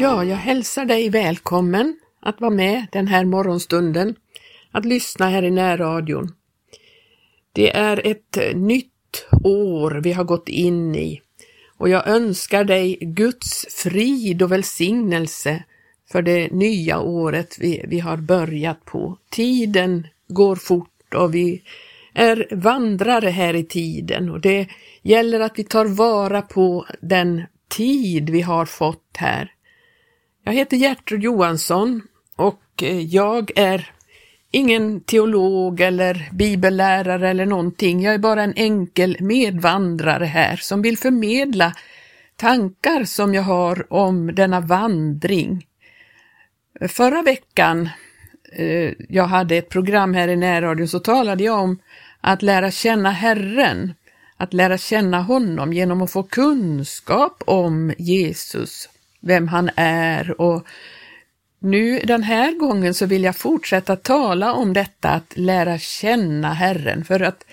Ja, jag hälsar dig välkommen att vara med den här morgonstunden, att lyssna här i närradion. Det är ett nytt år vi har gått in i och jag önskar dig Guds frid och välsignelse för det nya året vi, vi har börjat på. Tiden går fort och vi är vandrare här i tiden och det gäller att vi tar vara på den tid vi har fått här. Jag heter Gertrud Johansson och eh, jag är ingen teolog eller bibellärare eller någonting. Jag är bara en enkel medvandrare här som vill förmedla tankar som jag har om denna vandring. Förra veckan, eh, jag hade ett program här i närradion, så talade jag om att lära känna Herren, att lära känna honom genom att få kunskap om Jesus, vem han är. Och nu den här gången så vill jag fortsätta tala om detta att lära känna Herren, för att,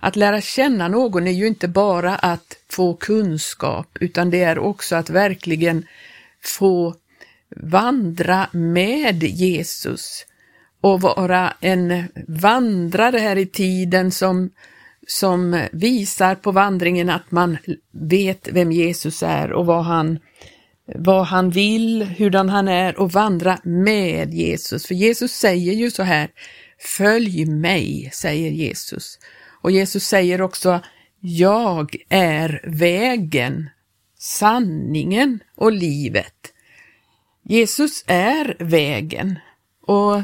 att lära känna någon är ju inte bara att få kunskap, utan det är också att verkligen få vandra med Jesus och vara en vandrare här i tiden som, som visar på vandringen att man vet vem Jesus är och vad han vad han vill, hurdan han är och vandra med Jesus. För Jesus säger ju så här, följ mig, säger Jesus. Och Jesus säger också, jag är vägen, sanningen och livet. Jesus är vägen och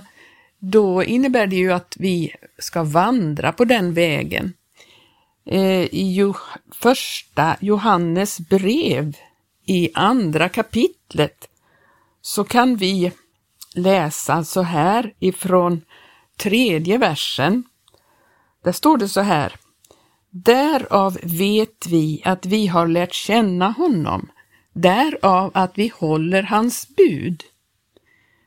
då innebär det ju att vi ska vandra på den vägen. Eh, I första Johannes brev i andra kapitlet så kan vi läsa så här ifrån tredje versen. Där står det så här. Därav vet vi att vi har lärt känna honom, därav att vi håller hans bud.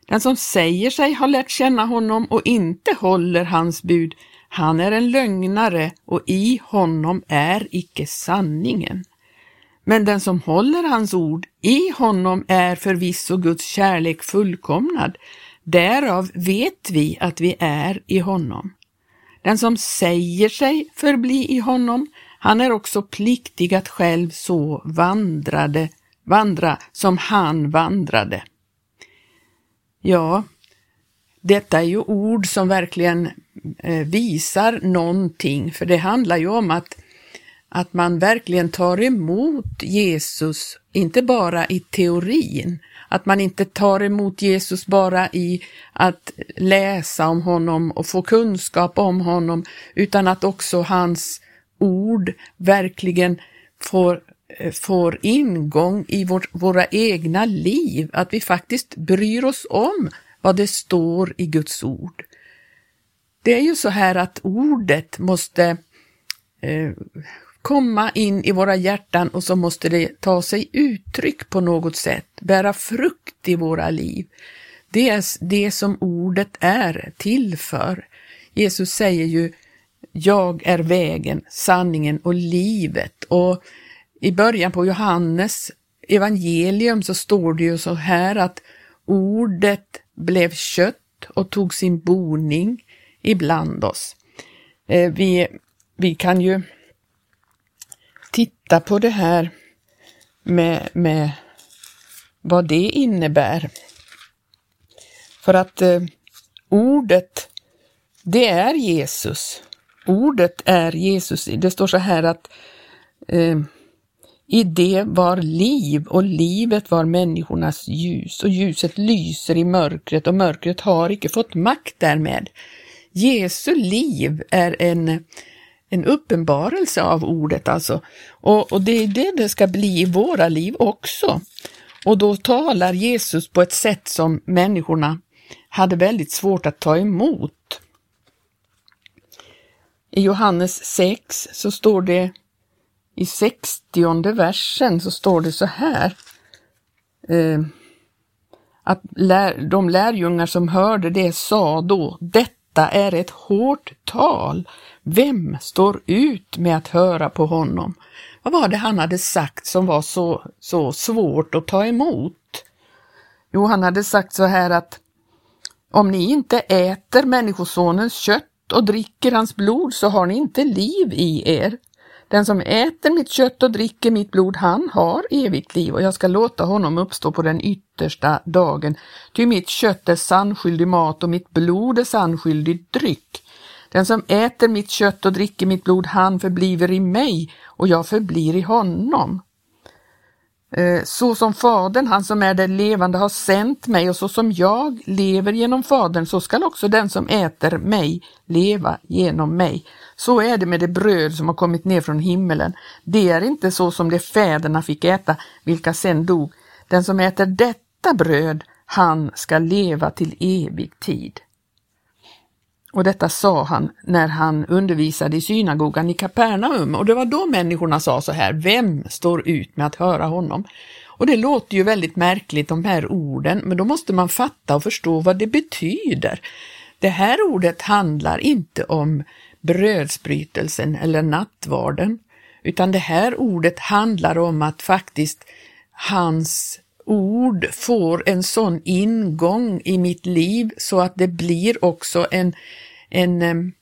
Den som säger sig ha lärt känna honom och inte håller hans bud, han är en lögnare och i honom är icke sanningen. Men den som håller hans ord, i honom är förvisso Guds kärlek fullkomnad. Därav vet vi att vi är i honom. Den som säger sig förbli i honom, han är också pliktig att själv så vandrade, vandra som han vandrade. Ja, detta är ju ord som verkligen eh, visar någonting, för det handlar ju om att att man verkligen tar emot Jesus, inte bara i teorin, att man inte tar emot Jesus bara i att läsa om honom och få kunskap om honom, utan att också hans ord verkligen får, eh, får ingång i vårt, våra egna liv, att vi faktiskt bryr oss om vad det står i Guds ord. Det är ju så här att ordet måste eh, komma in i våra hjärtan och så måste det ta sig uttryck på något sätt, bära frukt i våra liv. Det är det som ordet är till för. Jesus säger ju jag är vägen, sanningen och livet. Och i början på Johannes evangelium så står det ju så här att ordet blev kött och tog sin boning ibland oss. Eh, vi, vi kan ju titta på det här med, med vad det innebär. För att eh, ordet, det är Jesus. Ordet är Jesus. Det står så här att eh, i det var liv och livet var människornas ljus och ljuset lyser i mörkret och mörkret har icke fått makt därmed. Jesu liv är en en uppenbarelse av ordet alltså. Och, och det är det det ska bli i våra liv också. Och då talar Jesus på ett sätt som människorna hade väldigt svårt att ta emot. I Johannes 6 så står det i 60 versen så står det så här. Eh, att lär, de lärjungar som hörde det sa då, detta är ett hårt tal. Vem står ut med att höra på honom? Vad var det han hade sagt som var så, så svårt att ta emot? Jo, han hade sagt så här att om ni inte äter Människosonens kött och dricker hans blod så har ni inte liv i er. Den som äter mitt kött och dricker mitt blod, han har evigt liv och jag ska låta honom uppstå på den yttersta dagen. Ty mitt kött är sannskyldig mat och mitt blod är sannskyldig dryck. Den som äter mitt kött och dricker mitt blod, han förbliver i mig och jag förblir i honom. Eh, så som Fadern, han som är det levande, har sänt mig och så som jag lever genom Fadern, så skall också den som äter mig leva genom mig. Så är det med det bröd som har kommit ner från himmelen. Det är inte så som de fäderna fick äta, vilka sen dog. Den som äter detta bröd, han ska leva till evig tid. Och detta sa han när han undervisade i synagogan i Kapernaum och det var då människorna sa så här, vem står ut med att höra honom? Och det låter ju väldigt märkligt de här orden, men då måste man fatta och förstå vad det betyder. Det här ordet handlar inte om brödsbrytelsen eller nattvarden, utan det här ordet handlar om att faktiskt hans ord får en sån ingång i mitt liv så att det blir också en, en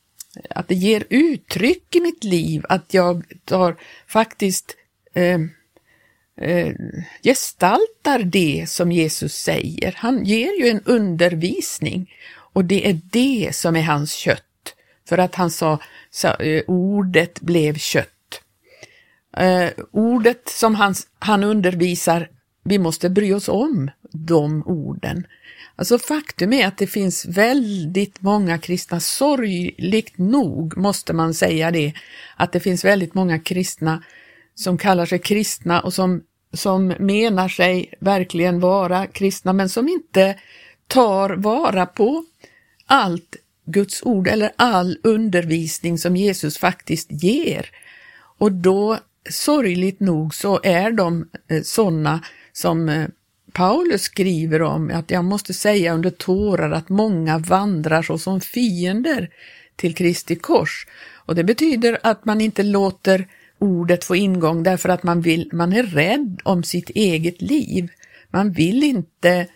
att det ger uttryck i mitt liv, att jag tar faktiskt eh, eh, gestaltar det som Jesus säger. Han ger ju en undervisning och det är det som är hans kött. För att han sa, sa eh, ordet blev kött. Eh, ordet som han, han undervisar vi måste bry oss om de orden. Alltså faktum är att det finns väldigt många kristna, sorgligt nog måste man säga det, att det finns väldigt många kristna som kallar sig kristna och som, som menar sig verkligen vara kristna men som inte tar vara på allt Guds ord eller all undervisning som Jesus faktiskt ger. Och då, sorgligt nog, så är de eh, sådana som eh, Paulus skriver om, att jag måste säga under tårar att många vandrar såsom fiender till Kristi kors. Och det betyder att man inte låter ordet få ingång därför att man, vill, man är rädd om sitt eget liv. Man vill inte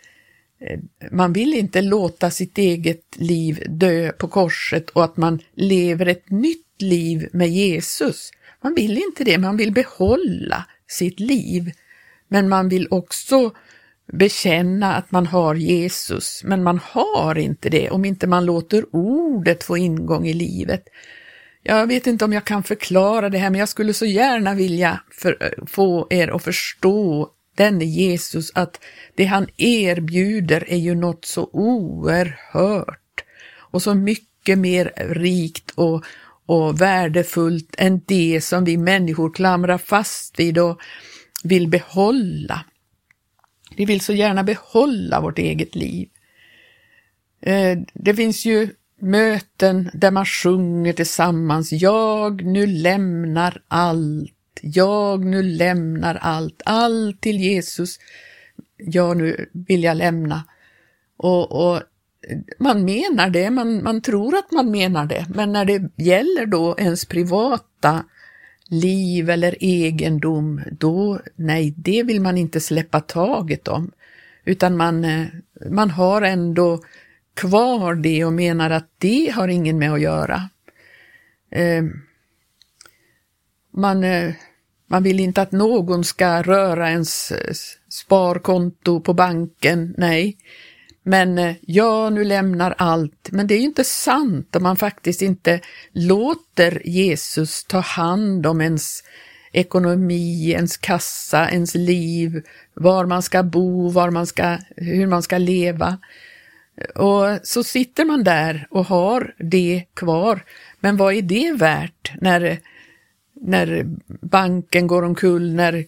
eh, man vill inte låta sitt eget liv dö på korset och att man lever ett nytt liv med Jesus. Man vill inte det, man vill behålla sitt liv men man vill också bekänna att man har Jesus, men man har inte det om inte man låter ordet få ingång i livet. Jag vet inte om jag kan förklara det här, men jag skulle så gärna vilja för, få er att förstå denne Jesus, att det han erbjuder är ju något så oerhört och så mycket mer rikt och, och värdefullt än det som vi människor klamrar fast vid och vill behålla. Vi vill så gärna behålla vårt eget liv. Eh, det finns ju möten där man sjunger tillsammans. Jag nu lämnar allt. Jag nu lämnar allt. Allt till Jesus. Jag nu vill jag lämna. Och, och man menar det, man, man tror att man menar det, men när det gäller då ens privata liv eller egendom, då, nej, det vill man inte släppa taget om, utan man, eh, man har ändå kvar det och menar att det har ingen med att göra. Ehm, man, eh, man vill inte att någon ska röra ens eh, sparkonto på banken, nej. Men eh, ja, nu lämnar allt. Men det är ju inte sant om man faktiskt inte låter Jesus ta hand om ens ekonomi, ens kassa, ens liv, var man ska bo, var man ska, hur man ska leva. Och så sitter man där och har det kvar. Men vad är det värt när, när banken går omkull, när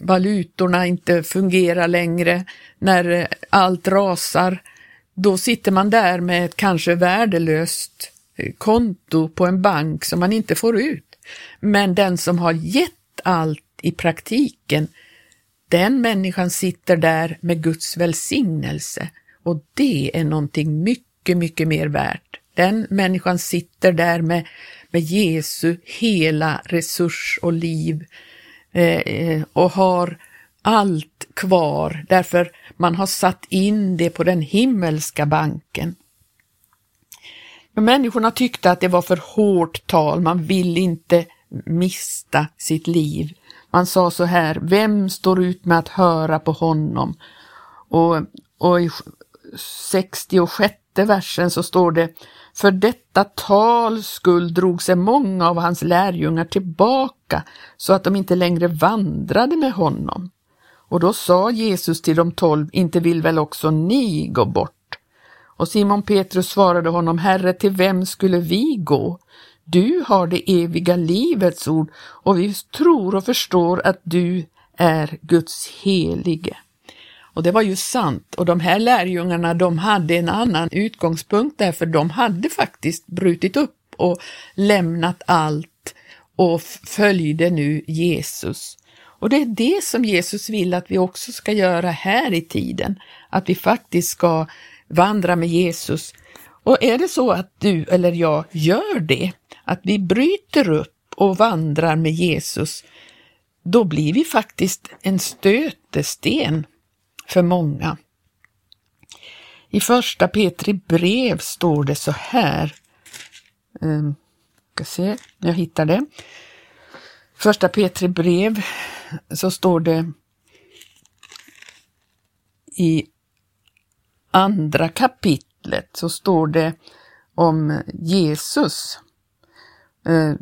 valutorna inte fungerar längre, när allt rasar, då sitter man där med ett kanske värdelöst konto på en bank som man inte får ut. Men den som har gett allt i praktiken, den människan sitter där med Guds välsignelse och det är någonting mycket, mycket mer värt. Den människan sitter där med, med Jesu hela resurs och liv eh, eh, och har allt kvar därför man har satt in det på den himmelska banken. Men människorna tyckte att det var för hårt tal, man vill inte mista sitt liv. Man sa så här, vem står ut med att höra på honom? Och, och i 66 versen så står det, för detta tal skull drog sig många av hans lärjungar tillbaka så att de inte längre vandrade med honom. Och då sa Jesus till de tolv, inte vill väl också ni gå bort? Och Simon Petrus svarade honom, Herre, till vem skulle vi gå? Du har det eviga livets ord och vi tror och förstår att du är Guds helige. Och det var ju sant och de här lärjungarna de hade en annan utgångspunkt därför de hade faktiskt brutit upp och lämnat allt och följde nu Jesus. Och det är det som Jesus vill att vi också ska göra här i tiden, att vi faktiskt ska vandra med Jesus. Och är det så att du eller jag gör det, att vi bryter upp och vandrar med Jesus, då blir vi faktiskt en stötesten för många. I första Petri brev står det så här. Um, ska se, jag hittar det. Första Petri brev så står det i andra kapitlet så står det om Jesus. Ehm,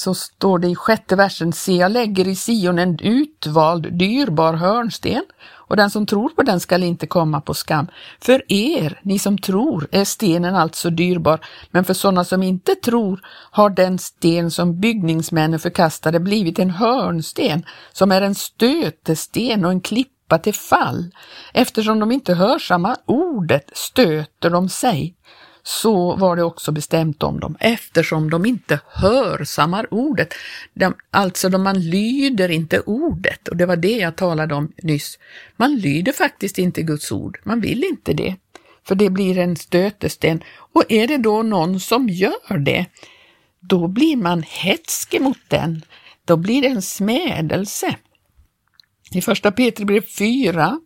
så står det i sjätte versen, se jag lägger i Sion en utvald dyrbar hörnsten och den som tror på den skall inte komma på skam. För er, ni som tror, är stenen alltså dyrbar, men för sådana som inte tror har den sten som byggningsmännen förkastade blivit en hörnsten som är en stötesten och en klippa till fall. Eftersom de inte hörsammar ordet stöter de sig så var det också bestämt om dem eftersom de inte hörsammar ordet. De, alltså de, man lyder inte ordet och det var det jag talade om nyss. Man lyder faktiskt inte Guds ord, man vill inte det. För det blir en stötesten och är det då någon som gör det, då blir man hetsk mot den. Då blir det en smädelse. I första Petri brev 4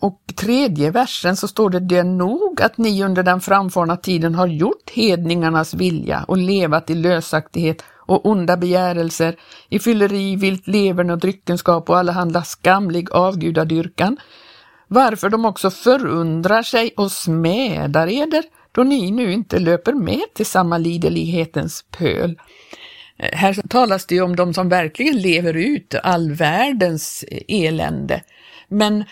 och tredje versen så står det, det är nog att ni under den framfarna tiden har gjort hedningarnas vilja och levat i lösaktighet och onda begärelser, i fylleri, vilt levern och dryckenskap och allehanda skamlig avgudadyrkan, varför de också förundrar sig och smädar eder, då ni nu inte löper med till samma liderlighetens pöl. Här talas det ju om de som verkligen lever ut all världens elände, men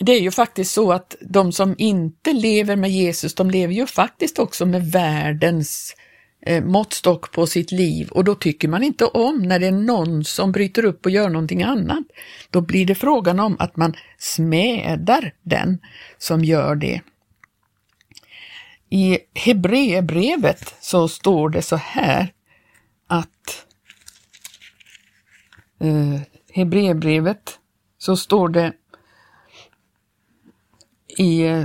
det är ju faktiskt så att de som inte lever med Jesus, de lever ju faktiskt också med världens eh, måttstock på sitt liv och då tycker man inte om när det är någon som bryter upp och gör någonting annat. Då blir det frågan om att man smädar den som gör det. I Hebreerbrevet så står det så här att eh, Hebreerbrevet så står det i eh,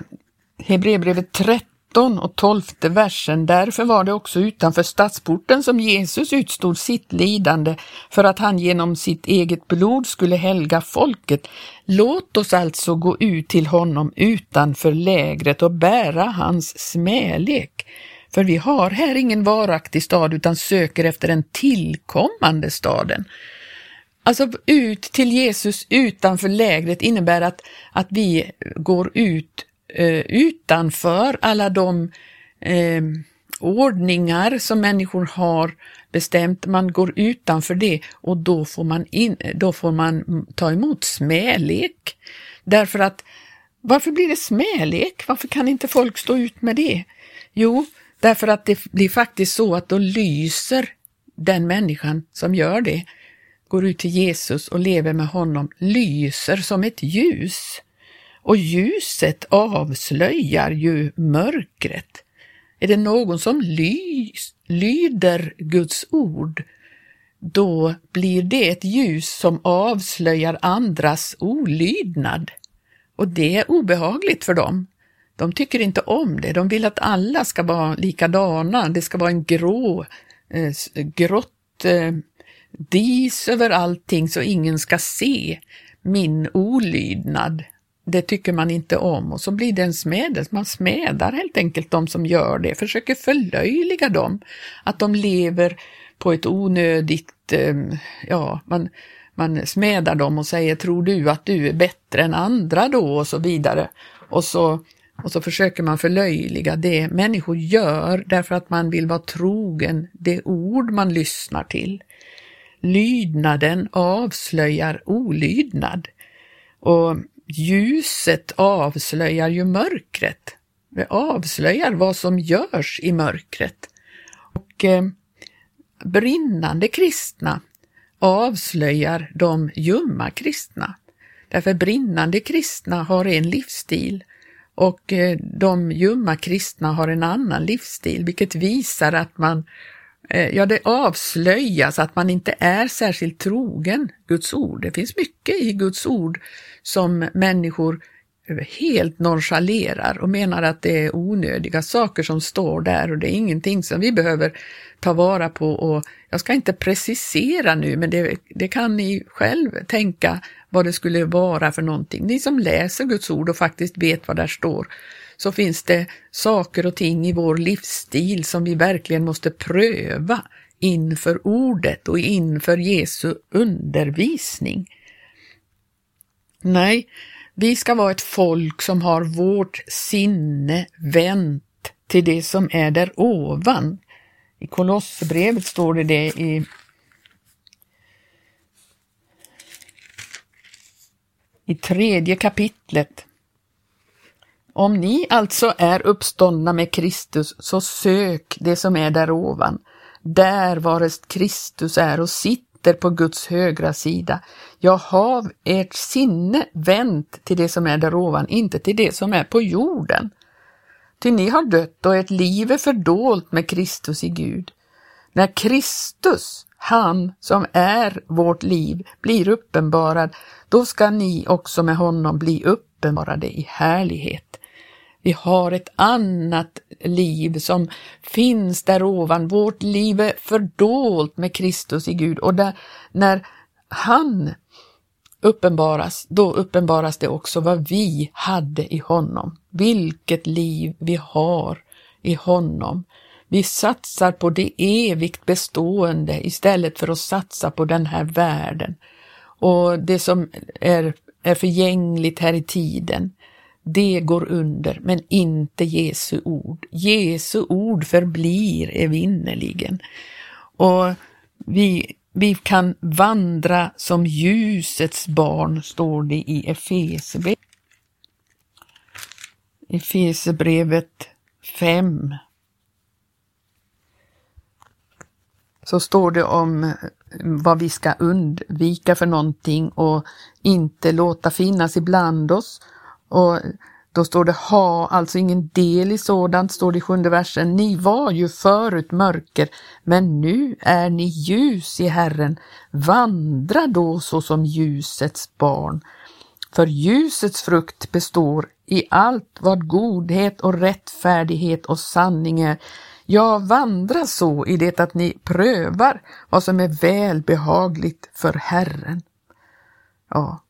Hebreerbrevet 13 och 12 versen. Därför var det också utanför stadsporten som Jesus utstod sitt lidande för att han genom sitt eget blod skulle helga folket. Låt oss alltså gå ut till honom utanför lägret och bära hans smälek. För vi har här ingen varaktig stad utan söker efter den tillkommande staden. Alltså ut till Jesus utanför lägret innebär att, att vi går ut eh, utanför alla de eh, ordningar som människor har bestämt. Man går utanför det och då får man, in, då får man ta emot smälek. Därför att varför blir det smälek? Varför kan inte folk stå ut med det? Jo, därför att det blir faktiskt så att då lyser den människan som gör det går ut till Jesus och lever med honom lyser som ett ljus. Och ljuset avslöjar ju mörkret. Är det någon som lys, lyder Guds ord, då blir det ett ljus som avslöjar andras olydnad. Och det är obehagligt för dem. De tycker inte om det, de vill att alla ska vara likadana, det ska vara en grå, eh, grått eh, dis över allting så ingen ska se min olydnad. Det tycker man inte om och så blir det en smädelse. Man smädar helt enkelt de som gör det, försöker förlöjliga dem. Att de lever på ett onödigt, ehm, ja, man, man smädar dem och säger tror du att du är bättre än andra då och så vidare. Och så, och så försöker man förlöjliga det människor gör därför att man vill vara trogen det ord man lyssnar till. Lydnaden avslöjar olydnad och ljuset avslöjar ju mörkret. Det avslöjar vad som görs i mörkret. Och eh, brinnande kristna avslöjar de ljumma kristna. Därför brinnande kristna har en livsstil och eh, de ljumma kristna har en annan livsstil, vilket visar att man, Eh, ja det avslöjas att man inte är särskilt trogen Guds ord. Det finns mycket i Guds ord som människor eh, helt nonchalerar och menar att det är onödiga saker som står där och det är ingenting som vi behöver ta vara på och jag ska inte precisera nu men det, det kan ni själv tänka vad det skulle vara för någonting. Ni som läser Guds ord och faktiskt vet vad där står så finns det saker och ting i vår livsstil som vi verkligen måste pröva inför ordet och inför Jesu undervisning. Nej, vi ska vara ett folk som har vårt sinne vänt till det som är där ovan. I Kolosserbrevet står det det i i tredje kapitlet. Om ni alltså är uppståndna med Kristus, så sök det som är där ovan, där varest Kristus är och sitter på Guds högra sida. Jag har ert sinne vänt till det som är där ovan, inte till det som är på jorden. Ty ni har dött och ert liv är fördolt med Kristus i Gud. När Kristus, han som är vårt liv, blir uppenbarad, då ska ni också med honom bli uppenbarade i härlighet. Vi har ett annat liv som finns där ovan. Vårt liv är fördolt med Kristus i Gud och där, när han uppenbaras, då uppenbaras det också vad vi hade i honom. Vilket liv vi har i honom. Vi satsar på det evigt bestående istället för att satsa på den här världen och det som är, är förgängligt här i tiden det går under, men inte Jesu ord. Jesu ord förblir evinnerligen. Och vi, vi kan vandra som ljusets barn, står det i Efesierbrevet. Efesierbrevet 5. Så står det om eh, vad vi ska undvika för någonting och inte låta finnas ibland oss och då står det ha, alltså ingen del i sådant, står det i sjunde versen. Ni var ju förut mörker, men nu är ni ljus i Herren. Vandra då såsom ljusets barn. För ljusets frukt består i allt vad godhet och rättfärdighet och sanning är. Ja, vandra så i det att ni prövar vad som är välbehagligt för Herren. Ja,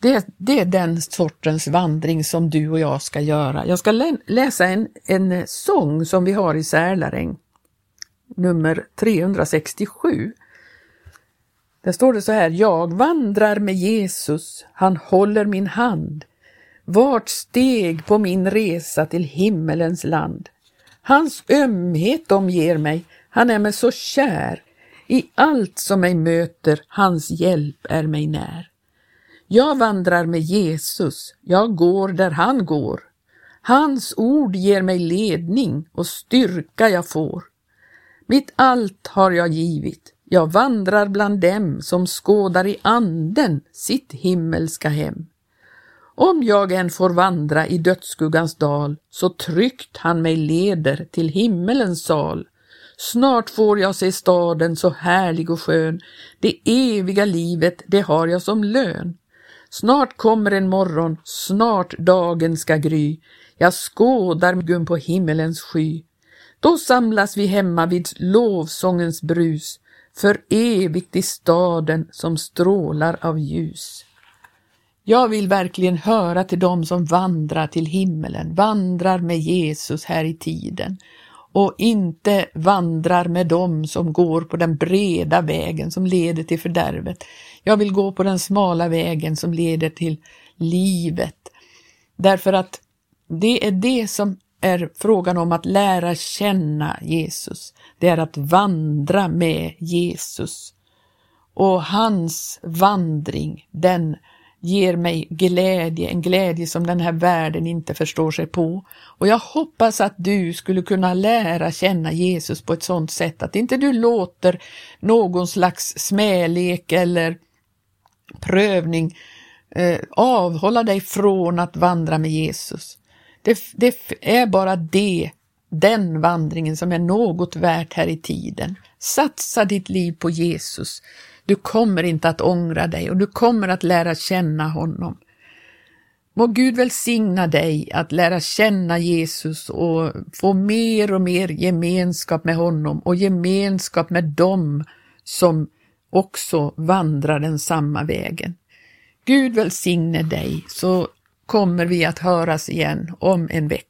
det, det, är den sortens vandring som du och jag ska göra. Jag ska lä läsa en, en eh, sång som vi har i Särlaräng, nummer 367. Där står det så här, jag vandrar med Jesus, han håller min hand, vart steg på min resa till himmelens land. Hans ömhet omger mig, han är mig så kär, i allt som mig möter, hans hjälp är mig när. Jag vandrar med Jesus, jag går där han går. Hans ord ger mig ledning och styrka jag får. Mitt allt har jag givit, jag vandrar bland dem som skådar i anden sitt himmelska hem. Om jag än får vandra i dödsskuggans dal, så tryggt han mig leder till himmelens sal. Snart får jag se staden så härlig och skön, det eviga livet, det har jag som lön. Snart kommer en morgon, snart dagen ska gry. Jag skådar gun på himmelens sky. Då samlas vi hemma vid lovsångens brus. för evigt i staden som strålar av ljus. Jag vill verkligen höra till dem som vandrar till himmelen, vandrar med Jesus här i tiden och inte vandrar med dem som går på den breda vägen som leder till fördärvet. Jag vill gå på den smala vägen som leder till livet. Därför att det är det som är frågan om att lära känna Jesus. Det är att vandra med Jesus. Och hans vandring, den ger mig glädje, en glädje som den här världen inte förstår sig på. Och jag hoppas att du skulle kunna lära känna Jesus på ett sådant sätt att inte du låter någon slags smälek eller prövning eh, avhålla dig från att vandra med Jesus. Det, det är bara det, den vandringen som är något värt här i tiden. Satsa ditt liv på Jesus. Du kommer inte att ångra dig och du kommer att lära känna honom. Må Gud välsigna dig att lära känna Jesus och få mer och mer gemenskap med honom och gemenskap med dem som också vandrar den samma vägen. Gud välsigne dig så kommer vi att höras igen om en vecka.